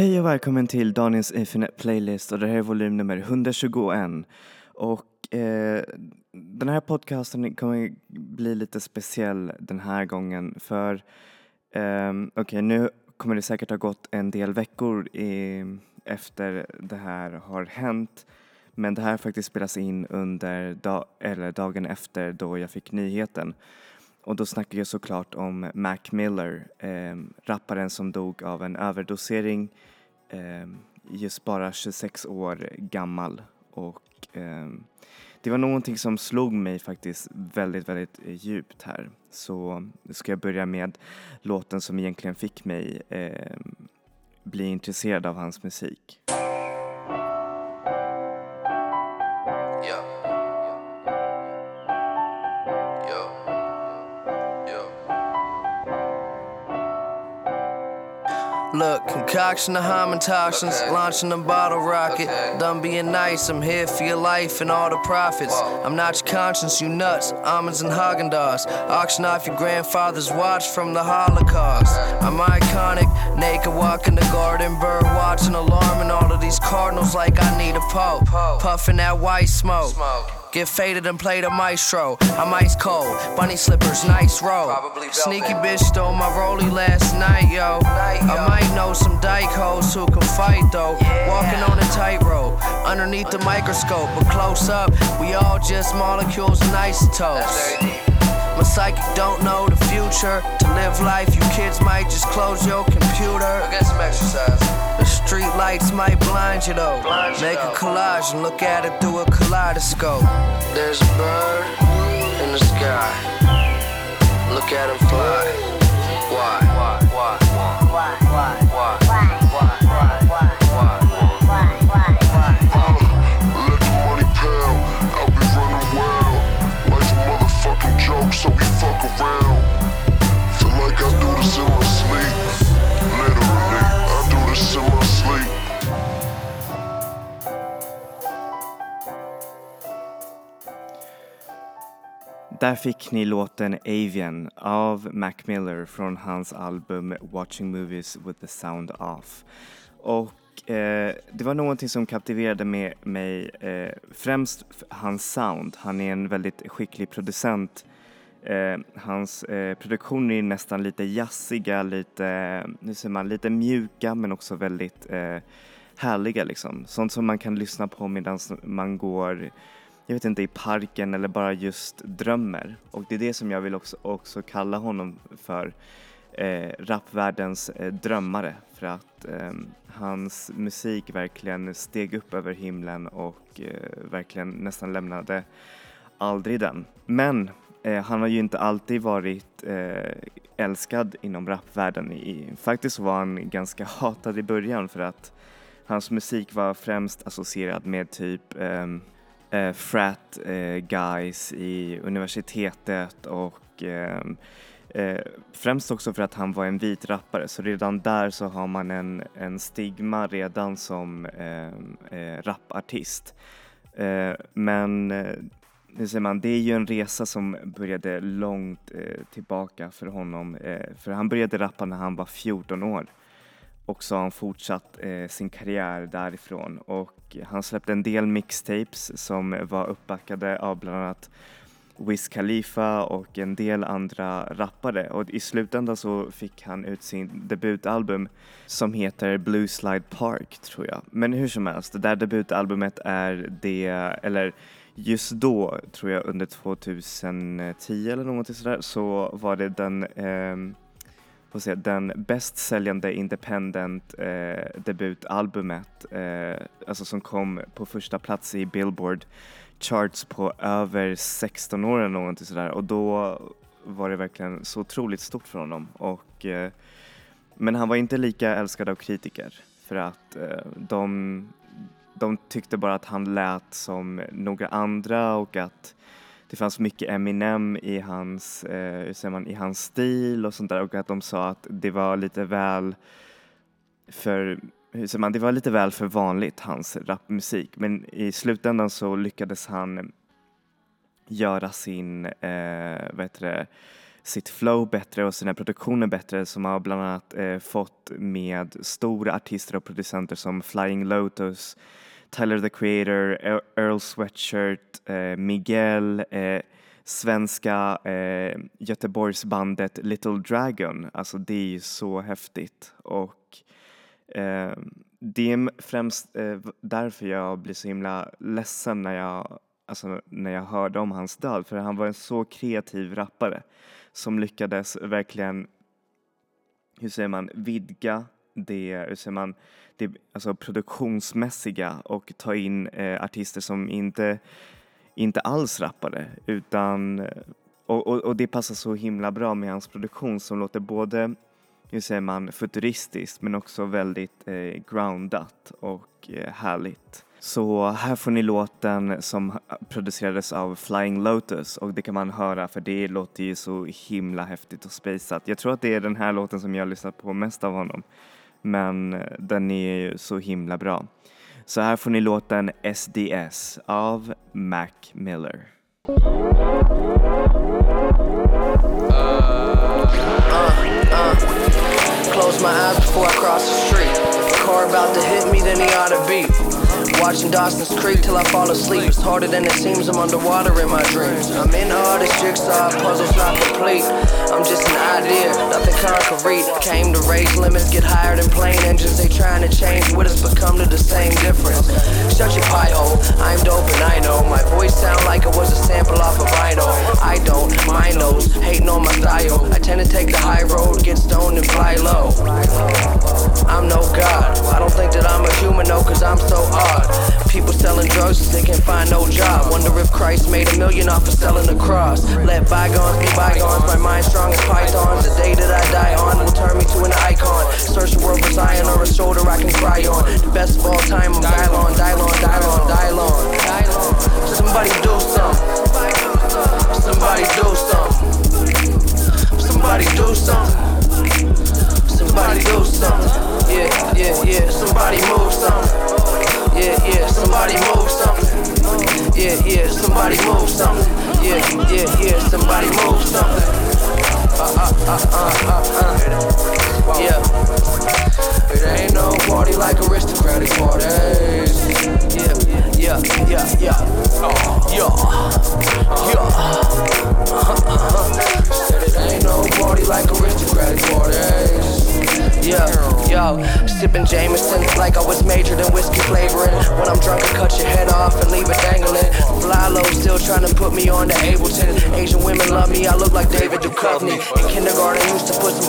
Hej och välkommen till Daniels Infinite Playlist och det här är volym nummer 121. Och eh, den här podcasten kommer bli lite speciell den här gången för eh, okej okay, nu kommer det säkert ha gått en del veckor i, efter det här har hänt men det här faktiskt spelas in under da eller dagen efter då jag fick nyheten. Och då snackar jag såklart om Mac Miller, eh, rapparen som dog av en överdosering eh, just bara 26 år gammal. Och eh, det var någonting som slog mig faktiskt väldigt, väldigt eh, djupt här. Så ska jag börja med låten som egentligen fick mig eh, bli intresserad av hans musik. Look, concoction of hymen toxins, okay. launching a bottle rocket. Okay. Done being nice, I'm here for your life and all the profits. Whoa. I'm not your conscience, you nuts. Almonds and Haagen Dazs. Auction off your grandfather's watch from the Holocaust. Okay. I'm iconic, naked walking the garden, bird watching, alarming all of these cardinals like I need a pope. Puffing that white smoke. smoke. Get faded and play the maestro. I'm ice cold, bunny slippers, nice roll. Sneaky bitch stole my rollie last night, yo. I might know some dyke hoes who can fight though. Walking on a tightrope, underneath the microscope, but close up, we all just molecules and isotopes. My psychic don't know the future. To live life, you kids might just close your computer. Get some exercise. The street lights might blind you though. Blind Make a collage and look at it through a kaleidoscope. There's a bird in the sky. Look at him fly. Why? Why? Why? Why? Why? Why? Why? Around. Feel like I do this in my sleep. Där fick ni låten Avian av Mac Miller från hans album Watching Movies with the Sound Off. Och eh, det var någonting som kaptiverade med mig, eh, främst hans sound. Han är en väldigt skicklig producent. Eh, hans eh, produktioner är nästan lite jazziga, lite, nu säger man, lite mjuka men också väldigt eh, härliga liksom. Sånt som man kan lyssna på medan man går jag vet inte, i parken eller bara just drömmer. Och det är det som jag vill också, också kalla honom för, eh, rapvärldens eh, drömmare. För att eh, hans musik verkligen steg upp över himlen och eh, verkligen nästan lämnade aldrig den. Men eh, han har ju inte alltid varit eh, älskad inom rapvärlden. I, faktiskt var han ganska hatad i början för att hans musik var främst associerad med typ ehm, eh, frat eh, guys i universitetet och eh, eh, främst också för att han var en vit rappare så redan där så har man en, en stigma redan som eh, eh, rapartist. Eh, men eh, det, säger man, det är ju en resa som började långt eh, tillbaka för honom eh, för han började rappa när han var 14 år. Och så har han fortsatt eh, sin karriär därifrån. Och han släppte en del mixtapes som var uppbackade av bland annat Wiz Khalifa och en del andra rappare. Och i slutändan så fick han ut sin debutalbum som heter Blue Slide Park tror jag. Men hur som helst, det där debutalbumet är det, eller just då tror jag under 2010 eller någonting sådär så var det den eh, får se, den bäst säljande independent eh, debutalbumet, eh, alltså som kom på första plats i Billboard charts på över 16 år eller någonting sådär och då var det verkligen så otroligt stort för honom. Och, eh, men han var inte lika älskad av kritiker för att eh, de, de tyckte bara att han lät som några andra och att det fanns mycket Eminem i hans, eh, hur säger man, i hans stil och sånt där. Och att de sa att det var lite väl för hur säger man, det var lite väl för vanligt hans rapmusik. Men i slutändan så lyckades han göra sin, eh, vad heter det, sitt flow bättre och sina produktioner bättre som har bland annat eh, fått med stora artister och producenter som Flying Lotus, Tyler the Creator, Earl Sweatshirt, eh, Miguel, eh, svenska eh, Göteborgsbandet Little Dragon. Alltså det är ju så häftigt och eh, det är främst eh, därför jag blir så himla ledsen när jag, alltså, när jag hörde om hans död för han var en så kreativ rappare som lyckades verkligen, hur säger man, vidga det, hur säger man, det alltså produktionsmässiga och ta in eh, artister som inte, inte alls rappade utan eh, och, och, och, det passar så himla bra med hans produktion som låter både hur säger man, futuristiskt men också väldigt eh, groundat och eh, härligt. Så här får ni låten som producerades av Flying Lotus och det kan man höra för det låter ju så himla häftigt och spejsat. Jag tror att det är den här låten som jag lyssnat på mest av honom. Men eh, den är ju så himla bra. Så här får ni låten SDS av Mac Miller. Uh, uh, Close my eyes before I cross the street. Car about to hit me, then he ought to beat. Watching Dawson's Creek till I fall asleep. It's harder than it seems, I'm underwater in my dreams. I'm in all this jigsaw, puzzles not complete. I'm just an idea, nothing concrete. Came to raise limits, get higher than plane engines. They trying to change what has become to the same difference. Shut your pie hole, I'm dope and I know. My voice sound like it was a sample off of Rhino. I don't, mind those, hating on my style. I tend to take the high road, get stoned and fly low. I'm no god, I don't think that I'm a human, no, cause I'm so odd. People selling drugs they can't find no job. Wonder if Christ made a million off of selling the cross. Let bygones be bygones, my mind strong as pythons. The day that I die on will turn me to an icon. Search the world for Zion or a shoulder I can cry on. The best of all time, I'm Dylon, Dylon, Dylon, Dylon. Somebody do something. Somebody do something. Somebody do something. Somebody do something. Yeah, yeah, yeah. Somebody move something. Yeah, yeah,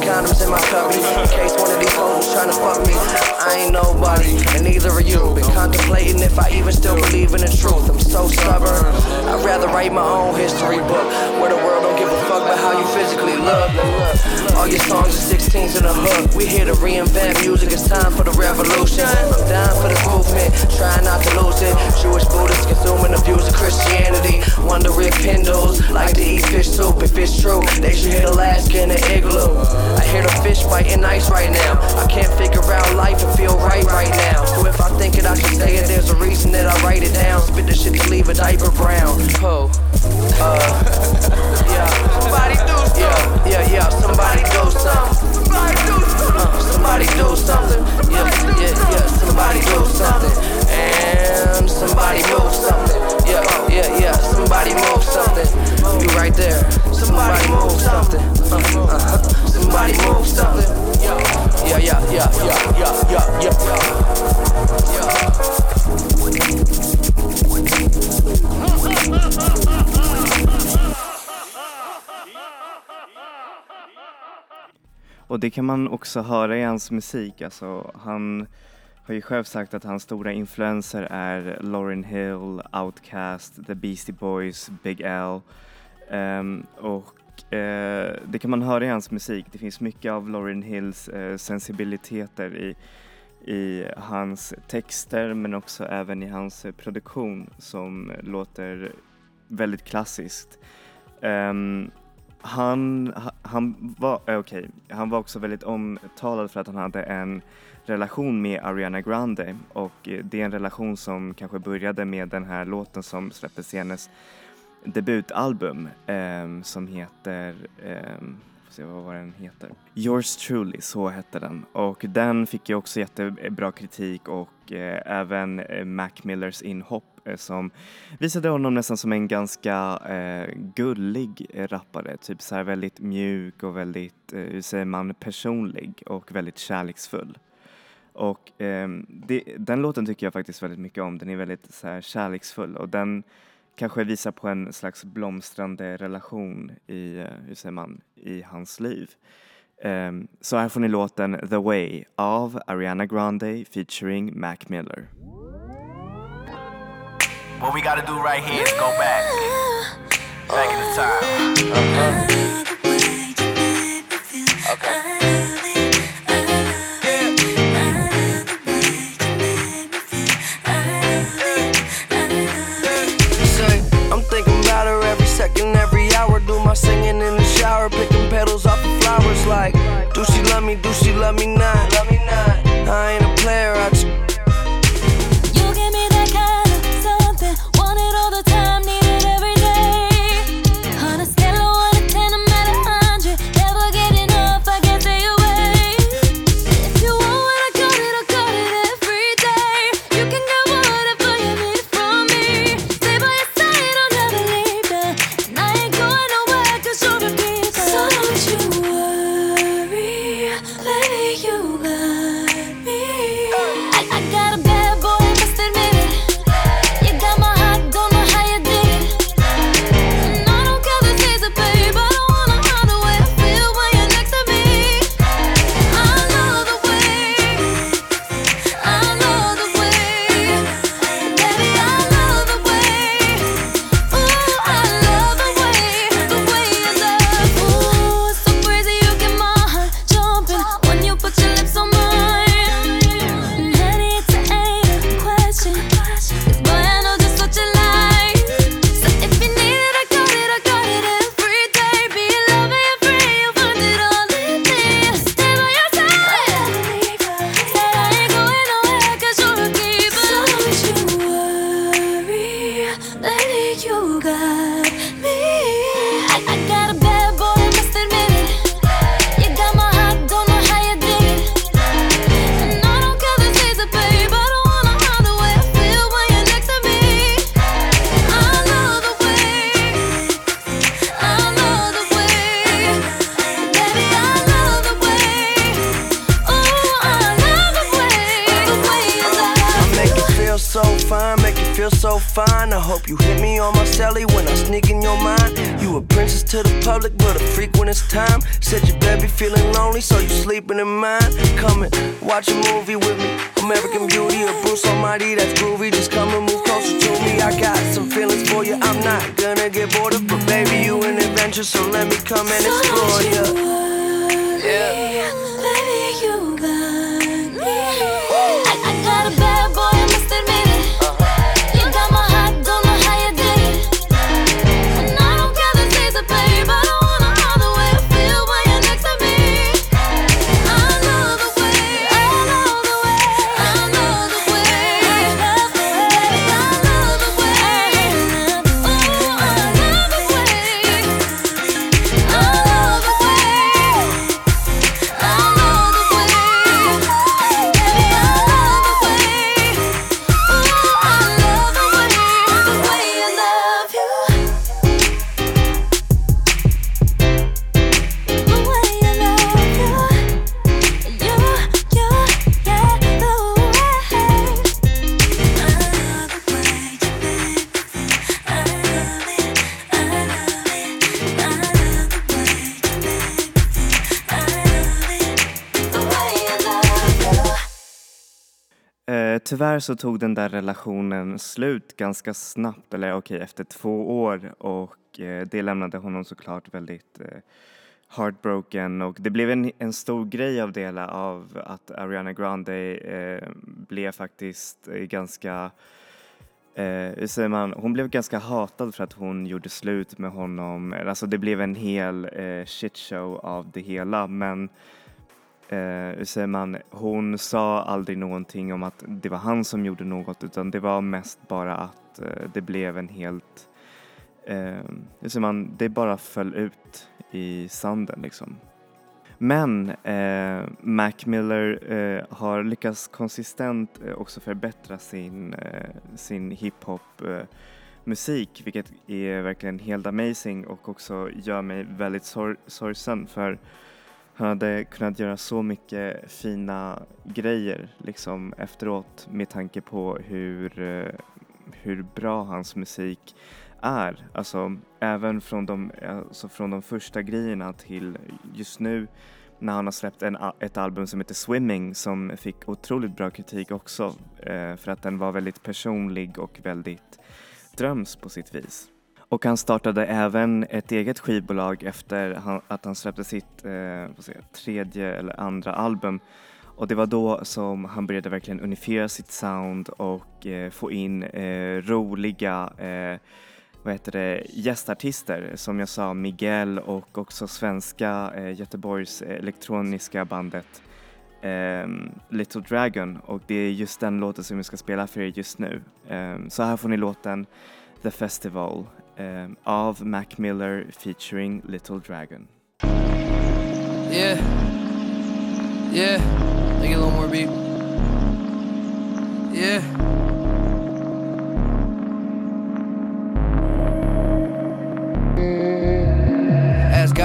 condoms in my cubby in case one of these hoes was trying to fuck me. I ain't nobody, and neither are you. Been contemplating if I even still believe in the truth. I'm so stubborn. I'd rather write my own history book where the world don't give a fuck about how you physically look. All your songs 16s in a hook. We here to reinvent music, it's time for the revolution. I'm down for this movement, trying not to lose it. Jewish Buddhists consuming the views of Christianity. Wonder if Hindus like to eat fish soup. If it's true, they should hit Alaska in an igloo. I hear the fish biting ice right now. I can't figure out life and feel kan man också höra i hans musik. Alltså, han har ju själv sagt att hans stora influenser är Lauryn Hill, Outkast, The Beastie Boys, Big L. Um, och uh, det kan man höra i hans musik. Det finns mycket av Lauryn Hills uh, sensibiliteter i, i hans texter men också även i hans eh, produktion som låter väldigt klassiskt. Um, han, han, var, eh, okay, han var också väldigt omtalad för att han hade en relation med Ariana Grande. Och eh, det är en relation som kanske började med den här låten som släpptes i hennes debutalbum eh, som heter eh, se vad den heter. Yours Truly, så hette den. Och den fick ju också jättebra kritik och eh, även eh, Mac Millers inhopp eh, som visade honom nästan som en ganska eh, gullig eh, rappare, typ så här väldigt mjuk och väldigt, eh, hur säger man, personlig och väldigt kärleksfull. Och eh, det, den låten tycker jag faktiskt väldigt mycket om, den är väldigt så här kärleksfull och den kanske visar på en slags blomstrande relation i, eh, hur säger man, i hans liv. Um, så här får ni låten The Way av Ariana Grande featuring Mac Miller. What we gotta do right here is go back, back in the time. Uh -huh. Do she love me, she love me så tog den där relationen slut ganska snabbt, eller okej okay, efter två år och eh, det lämnade honom såklart väldigt eh, heartbroken och det blev en, en stor grej av det hela av att Ariana Grande eh, blev faktiskt eh, ganska eh, hur säger man, hon blev ganska hatad för att hon gjorde slut med honom. Alltså det blev en hel eh, shitshow av det hela men eh, hur säger man, hon sa aldrig någonting om att det var han som gjorde något utan det var mest bara att eh, det blev en helt Eh, hur säger man, det bara föll ut i sanden liksom. Men eh, Mac Miller eh, har lyckats konsistent eh, också förbättra sin, eh, sin hiphop eh, musik vilket är verkligen helt amazing och också gör mig väldigt sor sorgsen för han hade kunnat göra så mycket fina grejer liksom efteråt med tanke på hur, eh, hur bra hans musik är. Alltså även från de, alltså från de första grejerna till just nu när han har släppt en, ett album som heter Swimming som fick otroligt bra kritik också eh, för att den var väldigt personlig och väldigt dröms på sitt vis. Och han startade även ett eget skivbolag efter att han släppte sitt eh, säga, tredje eller andra album. Och det var då som han började verkligen unifiera sitt sound och eh, få in eh, roliga eh, vad heter det, gästartister som jag sa Miguel och också svenska eh, Göteborgs elektroniska bandet eh, Little Dragon och det är just den låten som vi ska spela för er just nu. Eh, så här får ni låten The Festival um, av Mac Miller featuring Little Dragon. Yeah, yeah, make it a little more beat. Yeah.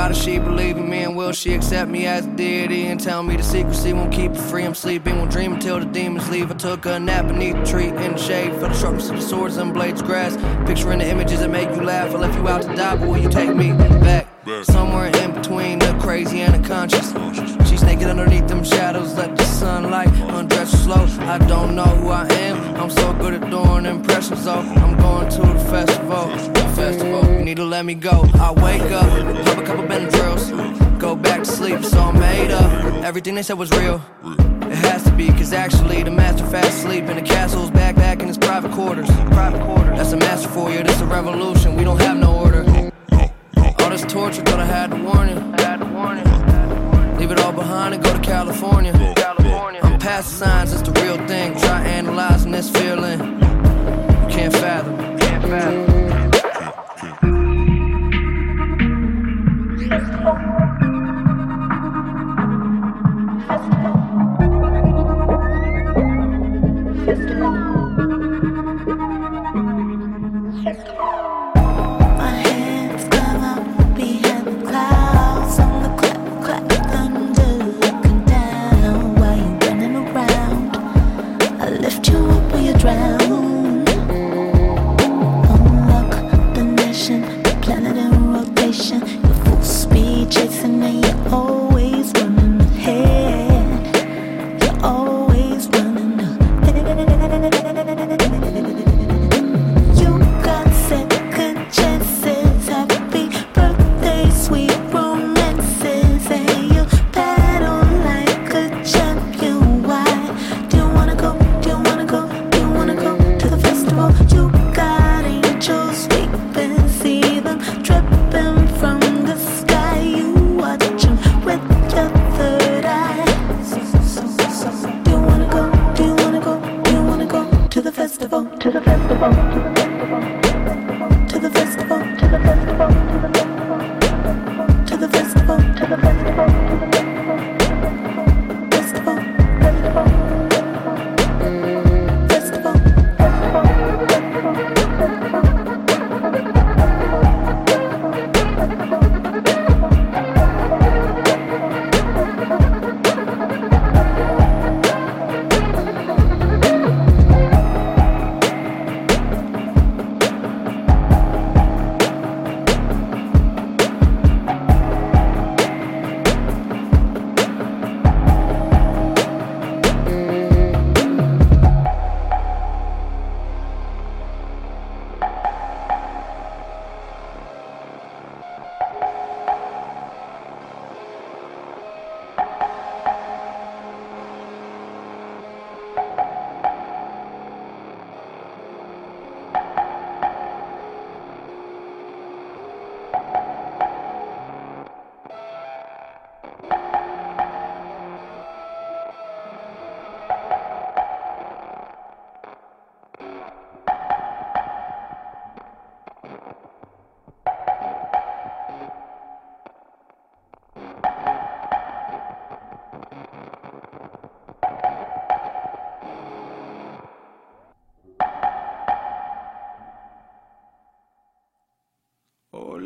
God if she believe in me and will she accept me as a deity and tell me the secrecy won't keep her free. I'm sleeping, won't dream until the demons leave. I took a nap beneath the tree in the shade, felt the sharpness of the swords and blades grass. Picturing the images that make you laugh. I left you out to die, but will you take me back? Somewhere in between the crazy and the conscious. She's naked underneath them shadows, let the sunlight undress slow. I don't know who I am. I'm so good at doing impressions, though. I'm going to the festival. The festival, you need to let me go. I wake up, have a couple Everything they said was real. It has to be, cause actually the master fast sleep in the castle's back back in his private quarters. Private quarters. That's a master for you, this a revolution. We don't have no order. All this torture, thought I had to warn you. Leave it all behind and go to California. I'm past the signs, it's the real thing. Try analyzing this feeling. You can't fathom. Can't fathom.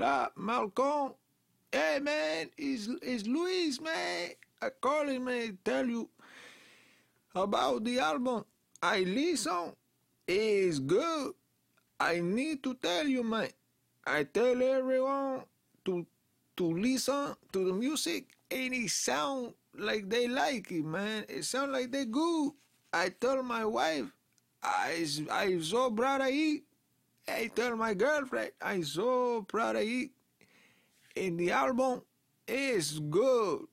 Hola, Malcolm. Hey, man, it's, it's Luis, man. I call him and tell you about the album. I listen. It's good. I need to tell you, man. I tell everyone to to listen to the music and it sound like they like it, man. It sound like they good. I tell my wife, I I so proud of it. I tell my girlfriend, I'm so proud of it. And the album is good.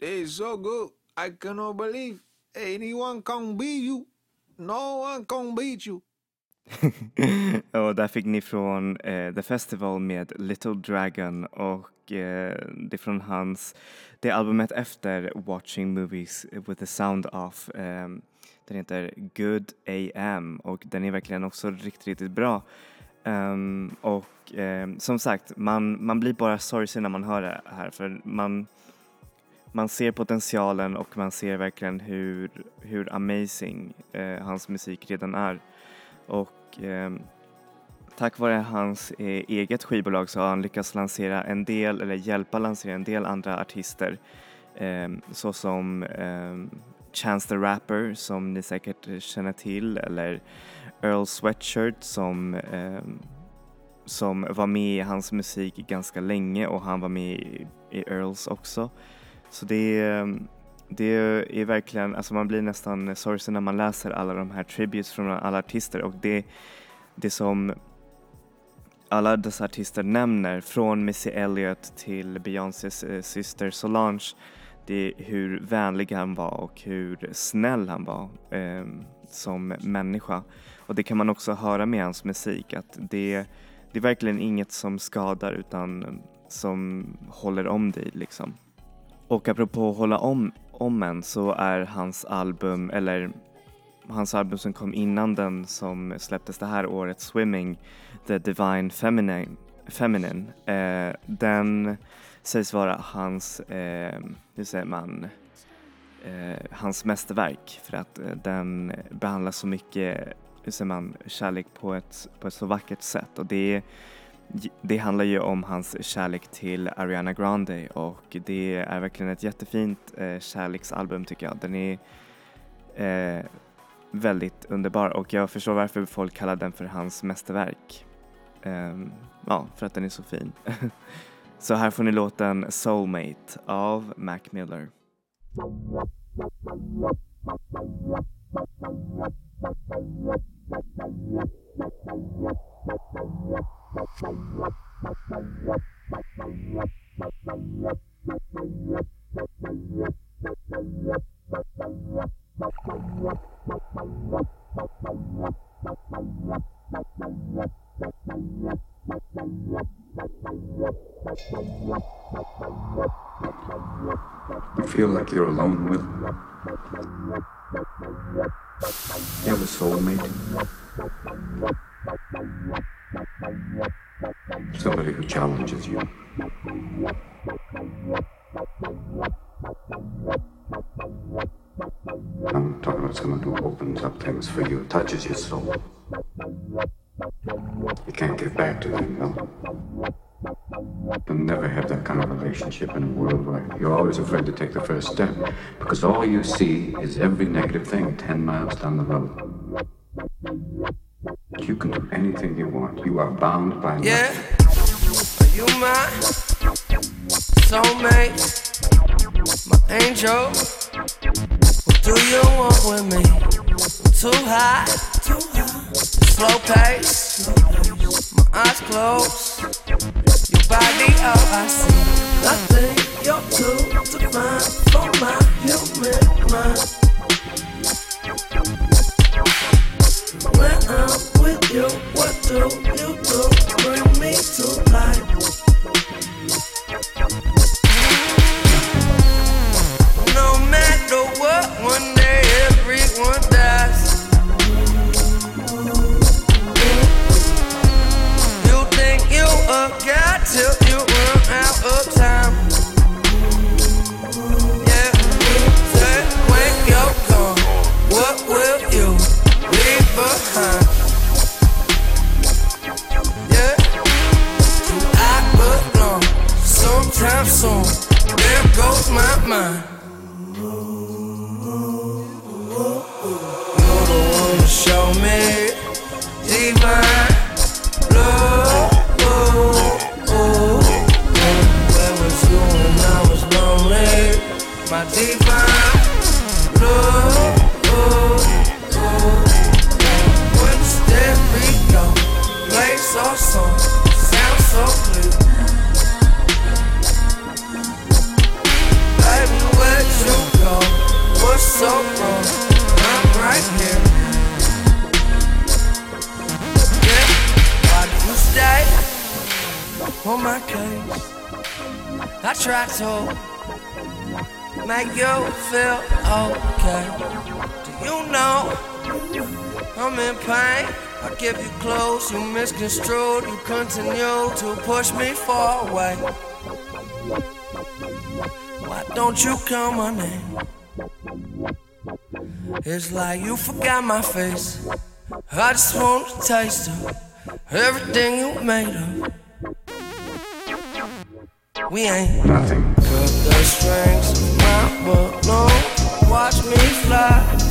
It's so good. I cannot believe anyone can beat you. No one can beat you. och där fick ni från eh, The Festival med Little Dragon och eh, det är från hans, det albumet efter Watching Movies with the Sound Off. Eh, den heter Good AM och den är verkligen också riktigt, riktigt bra. Um, och um, som sagt, man, man blir bara sorgsen när man hör det här för man, man ser potentialen och man ser verkligen hur, hur amazing uh, hans musik redan är. Och um, tack vare hans eh, eget skivbolag så har han lyckats lansera en del, eller hjälpa lansera en del andra artister såsom Chance the Rapper som ni säkert eh, känner till eller Earl Sweatshirt som, eh, som var med i hans musik ganska länge och han var med i, i Earls också. Så det, ehm, det är verkligen, alltså man blir nästan sorgsen när man läser alla de här tributes från alla artister och det, det som alla dessa artister nämner, från Missy Elliott till Beyoncés eh, syster Solange, det är hur vänlig han var och hur snäll han var eh, som människa. Och det kan man också höra med hans musik att det, det är verkligen inget som skadar utan som håller om dig liksom. Och apropå att hålla om, om en så är hans album, eller hans album som kom innan den som släpptes det här året, Swimming, The Divine Feminine, Feminine eh, den sägs vara hans, eh, hur säger man, eh, hans mästerverk för att eh, den behandlar så mycket, hur säger man, kärlek på ett, på ett så vackert sätt och det det handlar ju om hans kärlek till Ariana Grande och det är verkligen ett jättefint eh, kärleksalbum tycker jag. Den är eh, väldigt underbar och jag förstår varför folk kallar den för hans mästerverk. Eh, ja, för att den är så fin. Så här får ni låten Soulmate av Mac Miller. You feel like you're alone with. You have a soulmate. Somebody who challenges you. I'm talking about someone who opens up things for you, touches your soul. You can't give back to them, no. You'll never have that kind of relationship in a world where you're always afraid to take the first step because all you see is every negative thing 10 miles down the road. You can do anything you want. You are bound by nothing. Yeah, are you my soulmate, my angel? What do you want with me? I'm too high. Slow pace, my eyes closed Your body, all I see. Nothing you're too divine for my human mind. When I'm with you, what do you do? Divine you you misconstrued, you continue to push me far away. Why don't you call my name? It's like you forgot my face. I just want to taste of everything you made of. We ain't Nothing. cut the strings of my balloon. Watch me fly.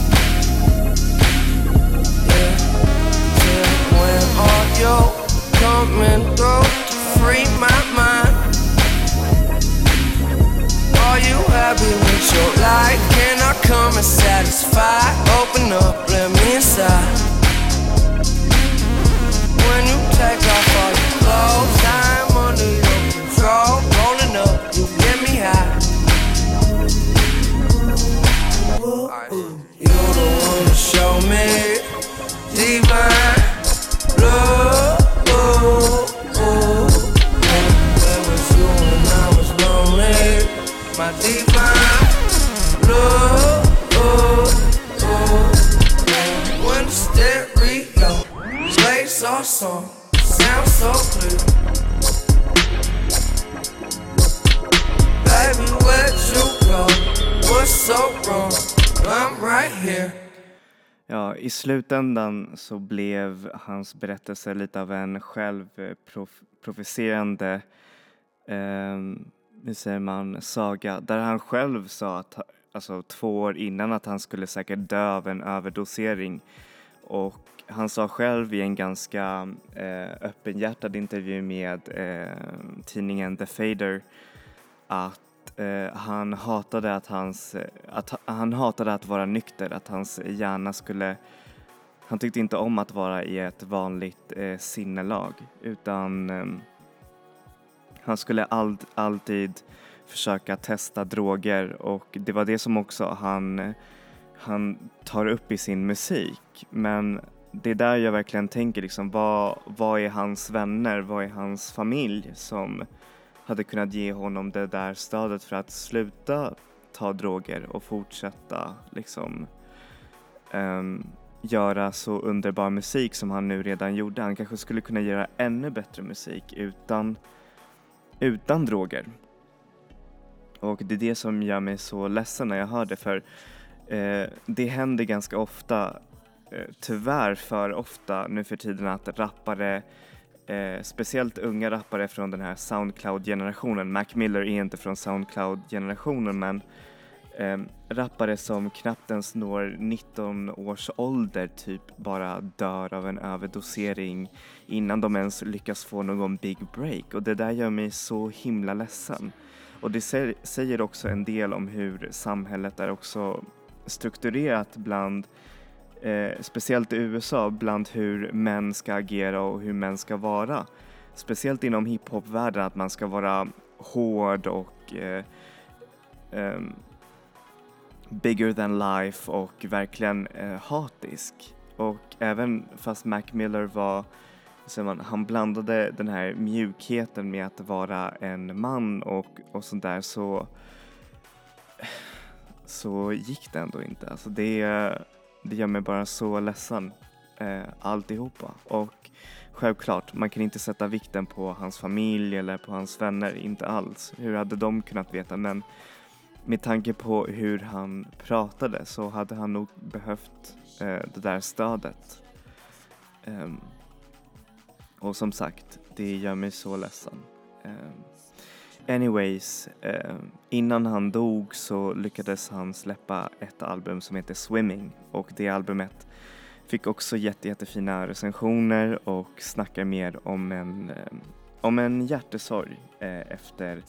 Så blev hans berättelse lite av en självprovocerande, eh, hur säger man, saga där han själv sa att, alltså två år innan att han skulle säkert dö av en överdosering. Och han sa själv i en ganska eh, öppenhjärtad intervju med eh, tidningen The Fader att eh, han hatade att hans, eh, att han hatade att vara nykter, att hans hjärna skulle, han tyckte inte om att vara i ett vanligt eh, sinnelag utan eh, han skulle all, alltid försöka testa droger och det var det som också han, han tar upp i sin musik. Men det är där jag verkligen tänker liksom, vad, vad är hans vänner, vad är hans familj som hade kunnat ge honom det där stödet för att sluta ta droger och fortsätta liksom um, göra så underbar musik som han nu redan gjorde. Han kanske skulle kunna göra ännu bättre musik utan, utan droger. Och det är det som gör mig så ledsen när jag hör det för eh, det händer ganska ofta, eh, tyvärr för ofta nu för tiden att rappare Eh, speciellt unga rappare från den här Soundcloud-generationen. Mac Miller är inte från Soundcloud-generationen men eh, rappare som knappt ens når 19 års ålder typ bara dör av en överdosering innan de ens lyckas få någon big break och det där gör mig så himla ledsen. Och det säger också en del om hur samhället är också strukturerat bland eh, speciellt i USA, bland hur män ska agera och hur män ska vara. Speciellt inom hiphop-världen, att man ska vara hård och eh, eh, bigger than life och verkligen eh, hatisk. Och även fast Mac Miller var, säger man, han blandade den här mjukheten med att vara en man och, och sånt där så så gick det ändå inte. Alltså det, det gör mig bara så ledsen eh, alltihopa. Och självklart, man kan inte sätta vikten på hans familj eller på hans vänner, inte alls. Hur hade de kunnat veta? Men med tanke på hur han pratade så hade han nog behövt eh, det där stödet. Um, och som sagt, det gör mig så ledsen. Um, anyways, um, innan han dog så lyckades han släppa ett album som heter Swimming och det albumet fick också jätte, jättefina recensioner och snackar mer om en, om en hjärtesorg eh, efter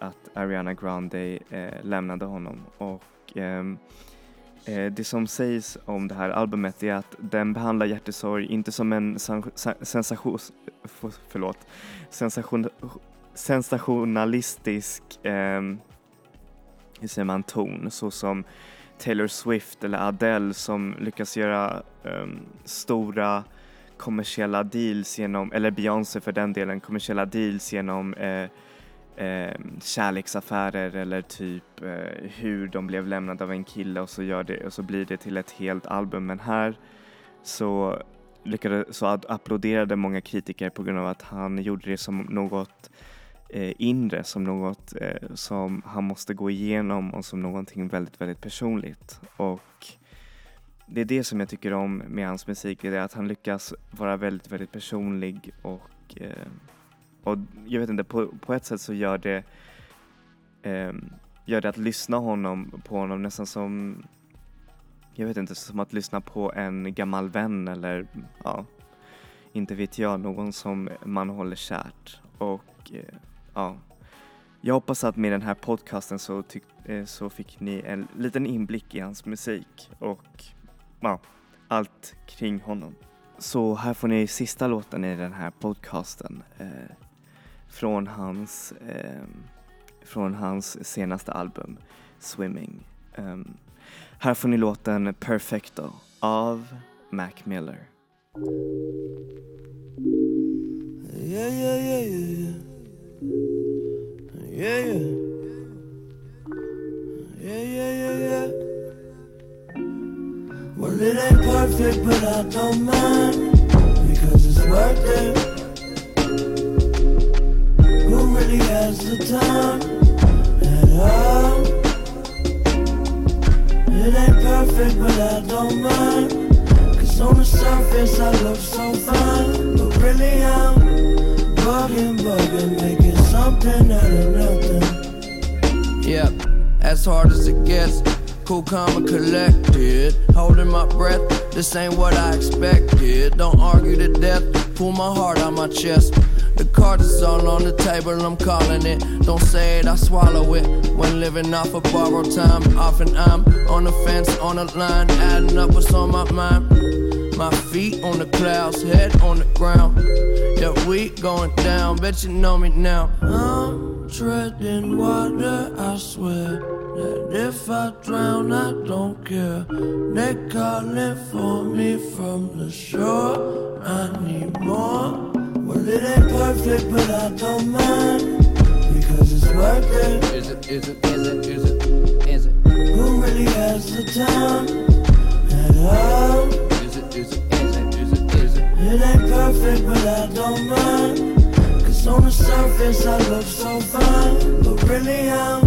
att Ariana Grande eh, lämnade honom. Och ehm, eh, det som sägs om det här albumet är att den behandlar hjärtesorg inte som en sensation, förlåt, sensation, sensationalistisk eh, hur säger man, ton såsom Taylor Swift eller Adele som lyckas göra um, stora kommersiella deals genom, eller Beyoncé för den delen, kommersiella deals genom eh, eh, kärleksaffärer eller typ eh, hur de blev lämnade av en kille och så, gör det, och så blir det till ett helt album. Men här så lyckades, så applåderade många kritiker på grund av att han gjorde det som något eh, inre, som något eh, som han måste gå igenom och som någonting väldigt, väldigt personligt. Och det är det som jag tycker om med hans musik, det är att han lyckas vara väldigt, väldigt personlig och, eh, och jag vet inte, på, på ett sätt så gör det eh, gör det att lyssna honom, på honom nästan som jag vet inte, som att lyssna på en gammal vän eller ja, inte vet jag, någon som man håller kärt. Och eh, ja, jag hoppas att med den här podcasten så, tyck, eh, så fick ni en liten inblick i hans musik och ja, allt kring honom. Så här får ni sista låten i den här podcasten eh, från, hans, eh, från hans senaste album Swimming. Um, här får ni låten Perfecto av Mac Miller. Yeah, yeah, yeah, yeah. Yeah, yeah. Yeah, yeah, yeah, yeah. Well, it ain't perfect, but I don't mind because it's worth it. Really has the time at all? It ain't perfect, but I don't mind. Cause on the surface I look so fine, but really I'm bugging, bugging, making something out of nothing. Yeah, as hard as it gets. Cool, calm, and collected. Holding my breath, this ain't what I expected. Don't argue to death, pull my heart out my chest. The cards is all on the table, I'm calling it. Don't say it, I swallow it. When living off of borrowed time, often I'm on the fence, on the line, adding up what's on my mind. My feet on the clouds, head on the ground. Yeah, we going down, bet you know me now. I'm treading water, I swear that if I drown, I don't care. They calling for me from the shore. I need more. Well, it ain't perfect, but I don't mind because it's worth it. Is it, is it, is it, is it, is it? Who really has the time at all? Is it, is it, is it, is it, is it? It ain't perfect, but I don't mind. Cause on the surface I look so fine. But really I'm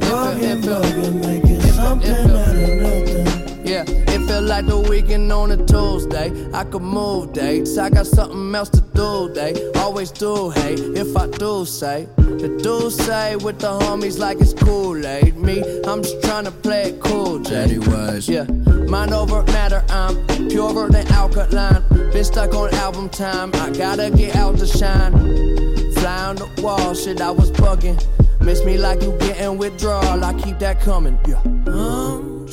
bugging, bugging, making something out of like the weekend on a Tuesday. I could move dates. I got something else to do. They always do, hey, if I do say. The do say with the homies like it's Kool-Aid. Me, I'm just trying to play it cool, Jetty wise. Yeah, mind over matter. I'm purer than alkaline. Been stuck on album time. I gotta get out to shine. Fly on the wall, shit, I was bugging. Miss me like you getting withdrawal. I keep that coming. Yeah.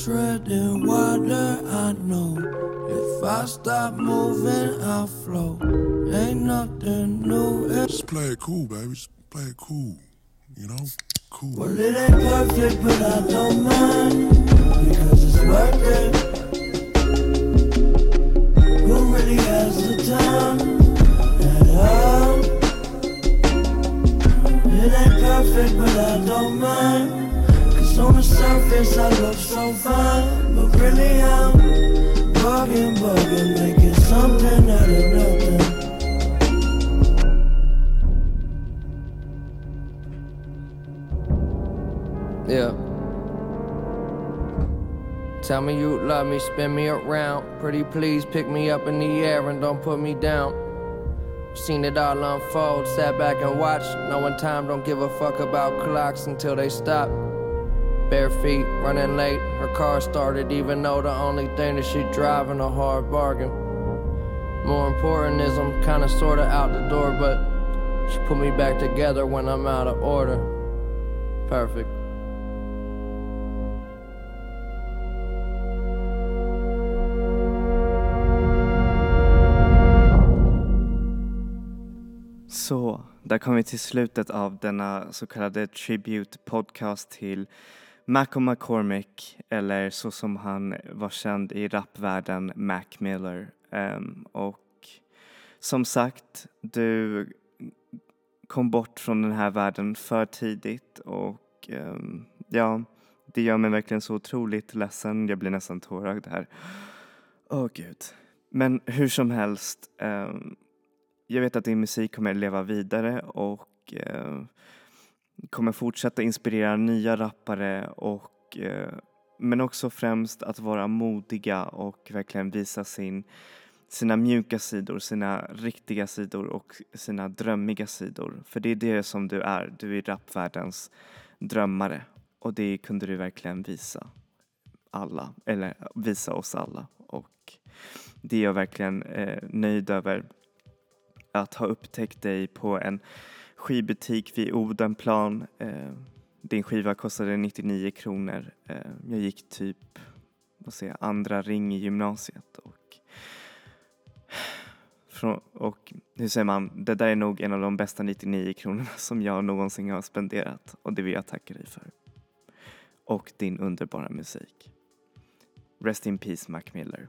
Treading water, I know. If I stop moving, I'll float. Ain't nothing new. Just play it cool, baby. Just play it cool. You know? Cool. Well, it ain't perfect, but I don't mind because it's worth it. Who really has the time at all? It ain't perfect, but I don't mind. On the surface I look so fine, but really I'm bugging, bugging, making something out of nothing. Yeah. Tell me you love me, spin me around. Pretty please pick me up in the air and don't put me down. Seen it all unfold, sat back and watched, knowing time don't give a fuck about clocks until they stop. Bare feet, running late, her car started, even though the only thing that she driving a hard bargain. More important is I'm kinda sorta out the door, but she put me back together when I'm out of order. Perfect. Så, där kom vi till slutet av denna så kallade Tribute Podcast till Malcolm McCormick, eller så som han var känd i rapvärlden, Mac Miller. Um, och som sagt, du kom bort från den här världen för tidigt och um, ja, det gör mig verkligen så otroligt ledsen. Jag blir nästan tårögd här. Åh gud. Men hur som helst, um, jag vet att din musik kommer leva vidare och eh, kommer fortsätta inspirera nya rappare och eh, men också främst att vara modiga och verkligen visa sin, sina mjuka sidor, sina riktiga sidor och sina drömmiga sidor. För det är det som du är, du är rapvärldens drömmare. Och det kunde du verkligen visa alla, eller visa oss alla. Och det är jag verkligen eh, nöjd över att ha upptäckt dig på en skivbutik vid Odenplan. Eh, din skiva kostade 99 kronor. Eh, jag gick typ, vad säger andra ring i gymnasiet och från, och hur säger man, det där är nog en av de bästa 99 kronorna som jag någonsin har spenderat och det vill jag tacka dig för. Och din underbara musik. Rest in peace Mac Miller.